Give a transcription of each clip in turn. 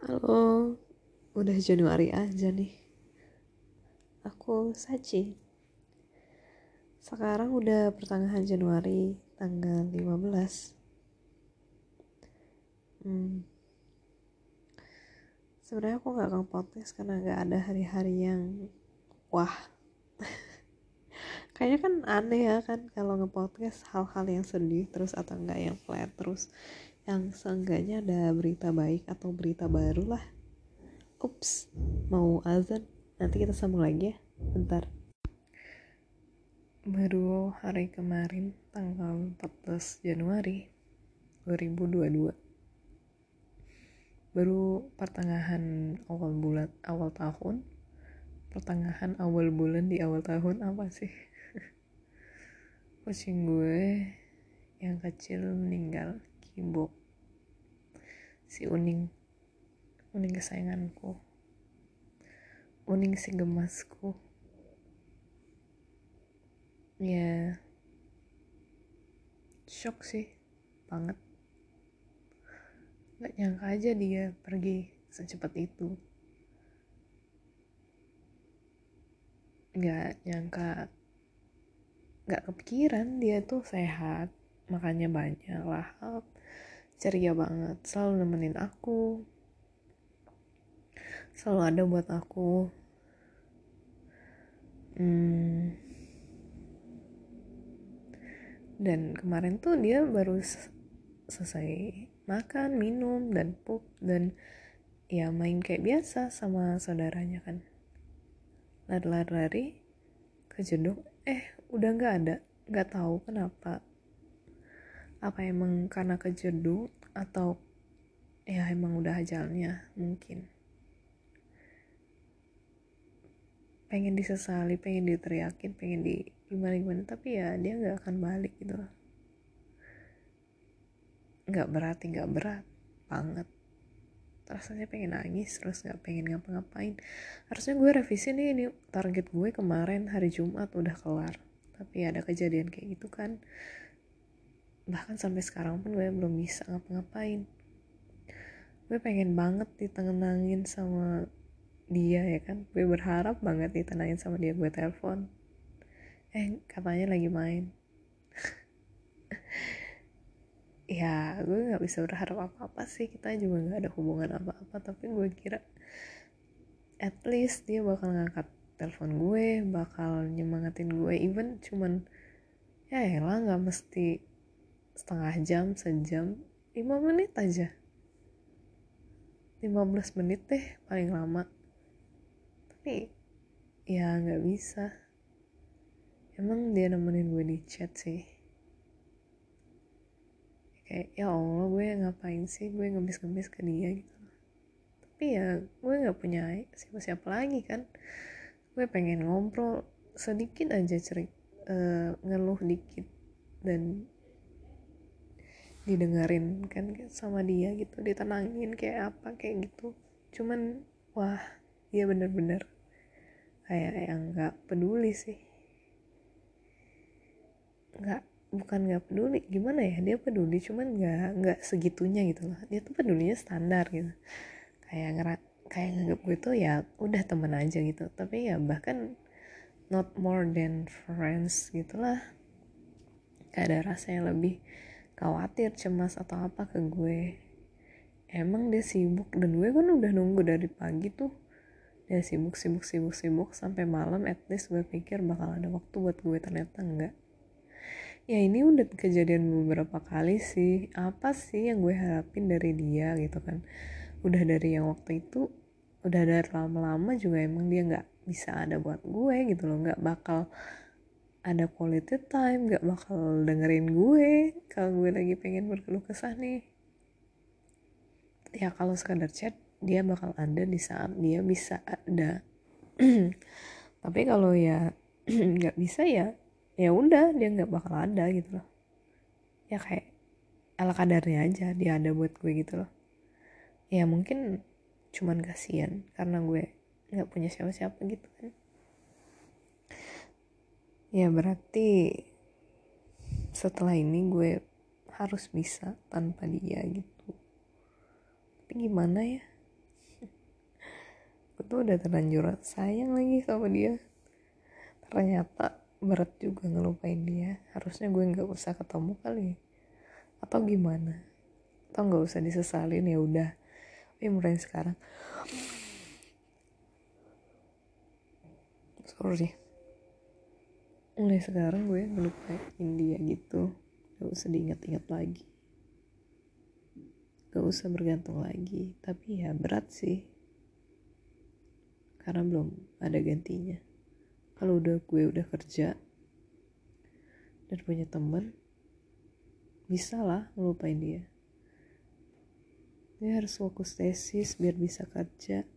Halo, udah Januari aja nih. Aku Saci. Sekarang udah pertengahan Januari, tanggal 15. Hmm. Sebenarnya aku nggak akan podcast karena nggak ada hari-hari yang wah. Kayaknya kan aneh ya kan kalau nge-podcast hal-hal yang sedih terus atau enggak yang flat terus yang seenggaknya ada berita baik atau berita baru lah. Ups mau azan. Nanti kita sambung lagi ya. Bentar. Baru hari kemarin tanggal 14 Januari 2022 baru pertengahan awal bulan awal tahun. Pertengahan awal bulan di awal tahun apa sih? Kucing gue yang kecil meninggal kibok si Uning. Uning kesayanganku. Uning si gemasku. Ya. Shock sih. Banget. Nggak nyangka aja dia pergi secepat itu. Nggak nyangka. Nggak kepikiran dia tuh sehat. Makanya banyak lahap ceria banget. Selalu nemenin aku. Selalu ada buat aku. Hmm. dan kemarin tuh dia baru selesai makan minum dan pup dan ya main kayak biasa sama saudaranya kan. Lari-lari ke eh udah nggak ada. Nggak tahu kenapa apa emang karena kejedut atau ya emang udah ajalnya mungkin. Pengen disesali pengen diteriakin pengen di gimana gimana tapi ya dia nggak akan balik gitu nggak berarti nggak berat banget. Rasanya pengen nangis terus nggak pengen ngapa-ngapain. Harusnya gue revisi nih ini target gue kemarin hari Jumat udah kelar. Tapi ada kejadian kayak gitu kan bahkan sampai sekarang pun gue belum bisa ngapa-ngapain. Gue pengen banget ditenangin sama dia ya kan? Gue berharap banget ditenangin sama dia gue telepon. Eh katanya lagi main. Ya gue nggak bisa berharap apa-apa sih. Kita juga nggak ada hubungan apa-apa. Tapi gue kira at least dia bakal ngangkat telepon gue bakal nyemangatin gue. Even cuman ya elah nggak mesti setengah jam sejam 5 menit aja. 15 menit deh paling lama. Tapi ya nggak bisa. Emang dia nemenin gue di chat sih. Kayak ya Allah gue ngapain sih? Gue ngemis-ngemis ke dia gitu. Tapi ya gue nggak punya siapa-siapa lagi kan. Gue pengen ngobrol sedikit aja cerit uh, ngeluh dikit dan didengerin kan sama dia gitu ditenangin kayak apa kayak gitu. Cuman wah dia bener-bener kayak yang nggak peduli sih. Nggak bukan nggak peduli gimana ya dia peduli cuman nggak nggak segitunya gitu loh. Dia tuh pedulinya standar gitu. Kayak ngerak kayak nganggap gue tuh ya udah temen aja gitu. Tapi ya bahkan not more than friends gitulah gak ada rasa yang lebih khawatir cemas atau apa ke gue. Emang dia sibuk dan gue kan udah nunggu dari pagi tuh. Dia sibuk sibuk sibuk sibuk sampai malam at least gue pikir bakal ada waktu buat gue. Ternyata enggak. Ya ini udah kejadian beberapa kali sih. Apa sih yang gue harapin dari dia gitu kan? Udah dari yang waktu itu udah dari lama-lama juga emang dia nggak bisa ada buat gue gitu loh. Nggak bakal ada quality time gak bakal dengerin gue kalau gue lagi pengen berkeluh kesah nih. Ya kalau sekadar chat dia bakal ada di saat dia bisa ada. Tapi kalau ya nggak bisa ya ya udah dia nggak bakal ada gitu loh. Ya kayak ala kadarnya aja dia ada buat gue gitu loh. Ya mungkin cuman kasihan karena gue nggak punya siapa-siapa gitu kan ya berarti setelah ini gue harus bisa tanpa dia gitu. Tapi gimana ya? Tuh udah terlanjur sayang lagi sama dia. Ternyata berat juga ngelupain dia. Harusnya gue nggak usah ketemu kali. Atau gimana? Atau nggak usah disesalin ya udah. Tapi mulai sekarang. Sorry mulai sekarang gue ngelupain dia gitu. Gak usah diingat-ingat lagi. Gak usah bergantung lagi. Tapi ya berat sih. Karena belum ada gantinya. Kalau udah gue udah kerja dan punya temen bisa lah ngelupain dia. Dia harus fokus tesis biar bisa kerja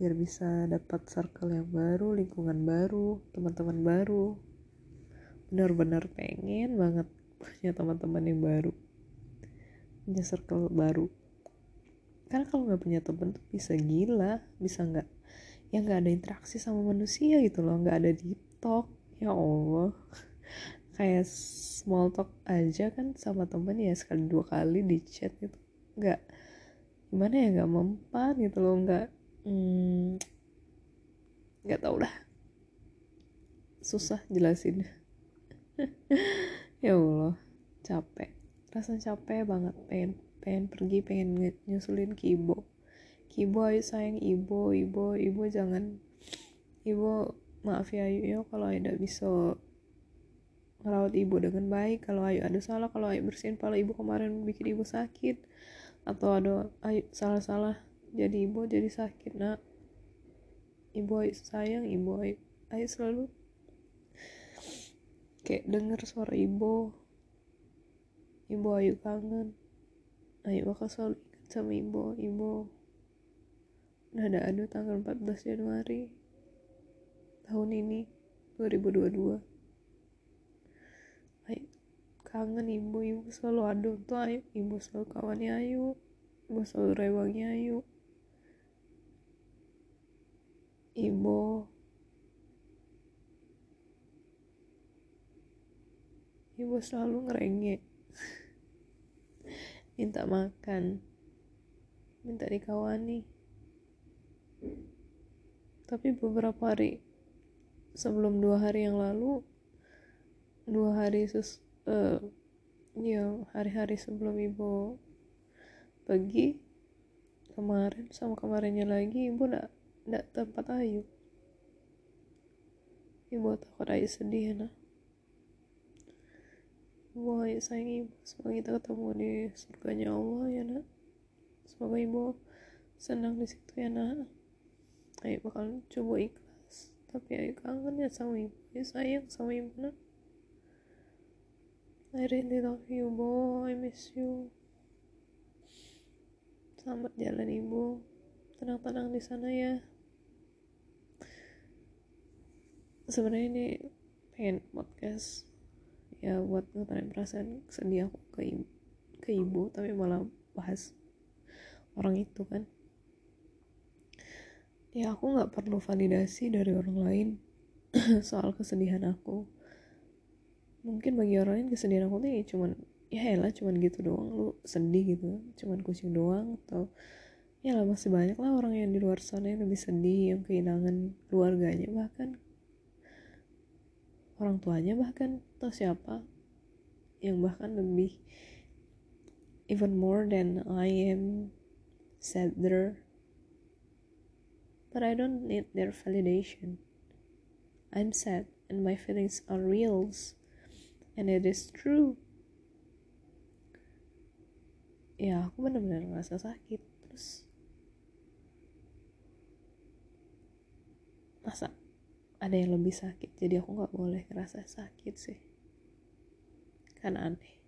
biar bisa dapat circle yang baru lingkungan baru teman-teman baru. Benar-benar pengen banget punya teman-teman yang baru. Punya circle baru. Karena kalau nggak punya temen tuh bisa gila bisa nggak ya nggak ada interaksi sama manusia gitu loh nggak ada di talk ya allah. Kayak small talk aja kan sama temen ya sekali dua kali di chat gitu. Nggak gimana ya nggak mempan gitu loh nggak hmm, nggak tau lah susah jelasin. Ya allah capek. Rasa capek banget pengen pengen pergi pengen nyusulin kibo. Kibo ayo sayang ibu ibu ibu jangan. Ibu maaf ya ayu ya kalau tidak bisa merawat ibu dengan baik. Kalau ayu ada salah kalau ayu bersihin pala ibu kemarin bikin ibu sakit. Atau ada ayu salah-salah jadi ibu jadi sakit nak. Ibu ayu sayang ibu ayu ayu selalu kayak denger suara ibu. Ibu ayu kangen. Ayu bakal selalu ingat sama ibu ibu. Udah ada adu tanggal 14 Januari tahun ini 2022 ayu kangen ibu ibu selalu adu. Tuh ayu ibu selalu kawannya ayu ibu selalu rewangnya ayu ibu. Ibu selalu ngerengek. Minta makan. Minta dikawani. Tapi beberapa hari sebelum dua hari yang lalu dua hari ses uh, ya hari-hari sebelum ibu pergi kemarin sama kemarinnya lagi ibu ndak ndak tempat ayu ibu takut ayu sedih ya nah Wah, sayang ibu, semoga kita ketemu di surganya Allah ya nak. Semoga ibu senang di situ ya nak. Ayo bakal coba ikhlas, tapi ayo kangen ya sama ibu, ayo sayang sama ibu nak. I really love you, boy. I miss you. Selamat jalan ibu, tenang-tenang di sana ya. Sebenarnya ini pengen podcast ya buat ngutarain perasaan sedih aku ke ibu, ke ibu tapi malah bahas orang itu kan. Ya aku nggak perlu validasi dari orang lain soal kesedihan aku. Mungkin bagi orang lain kesedihan aku tuh ya cuman ya elah cuman gitu doang. Lu sedih gitu cuman kucing doang atau ya lah masih banyak lah orang yang di luar sana yang lebih sedih yang kehilangan keluarganya bahkan. Orang tuanya bahkan atau siapa yang bahkan lebih even more than I am sadder. But I don't need their validation. I'm sad and my feelings are real and it is true. Ya aku benar-benar ngerasa sakit terus masa ada yang lebih sakit? Jadi aku nggak boleh ngerasa sakit sih. Kan aneh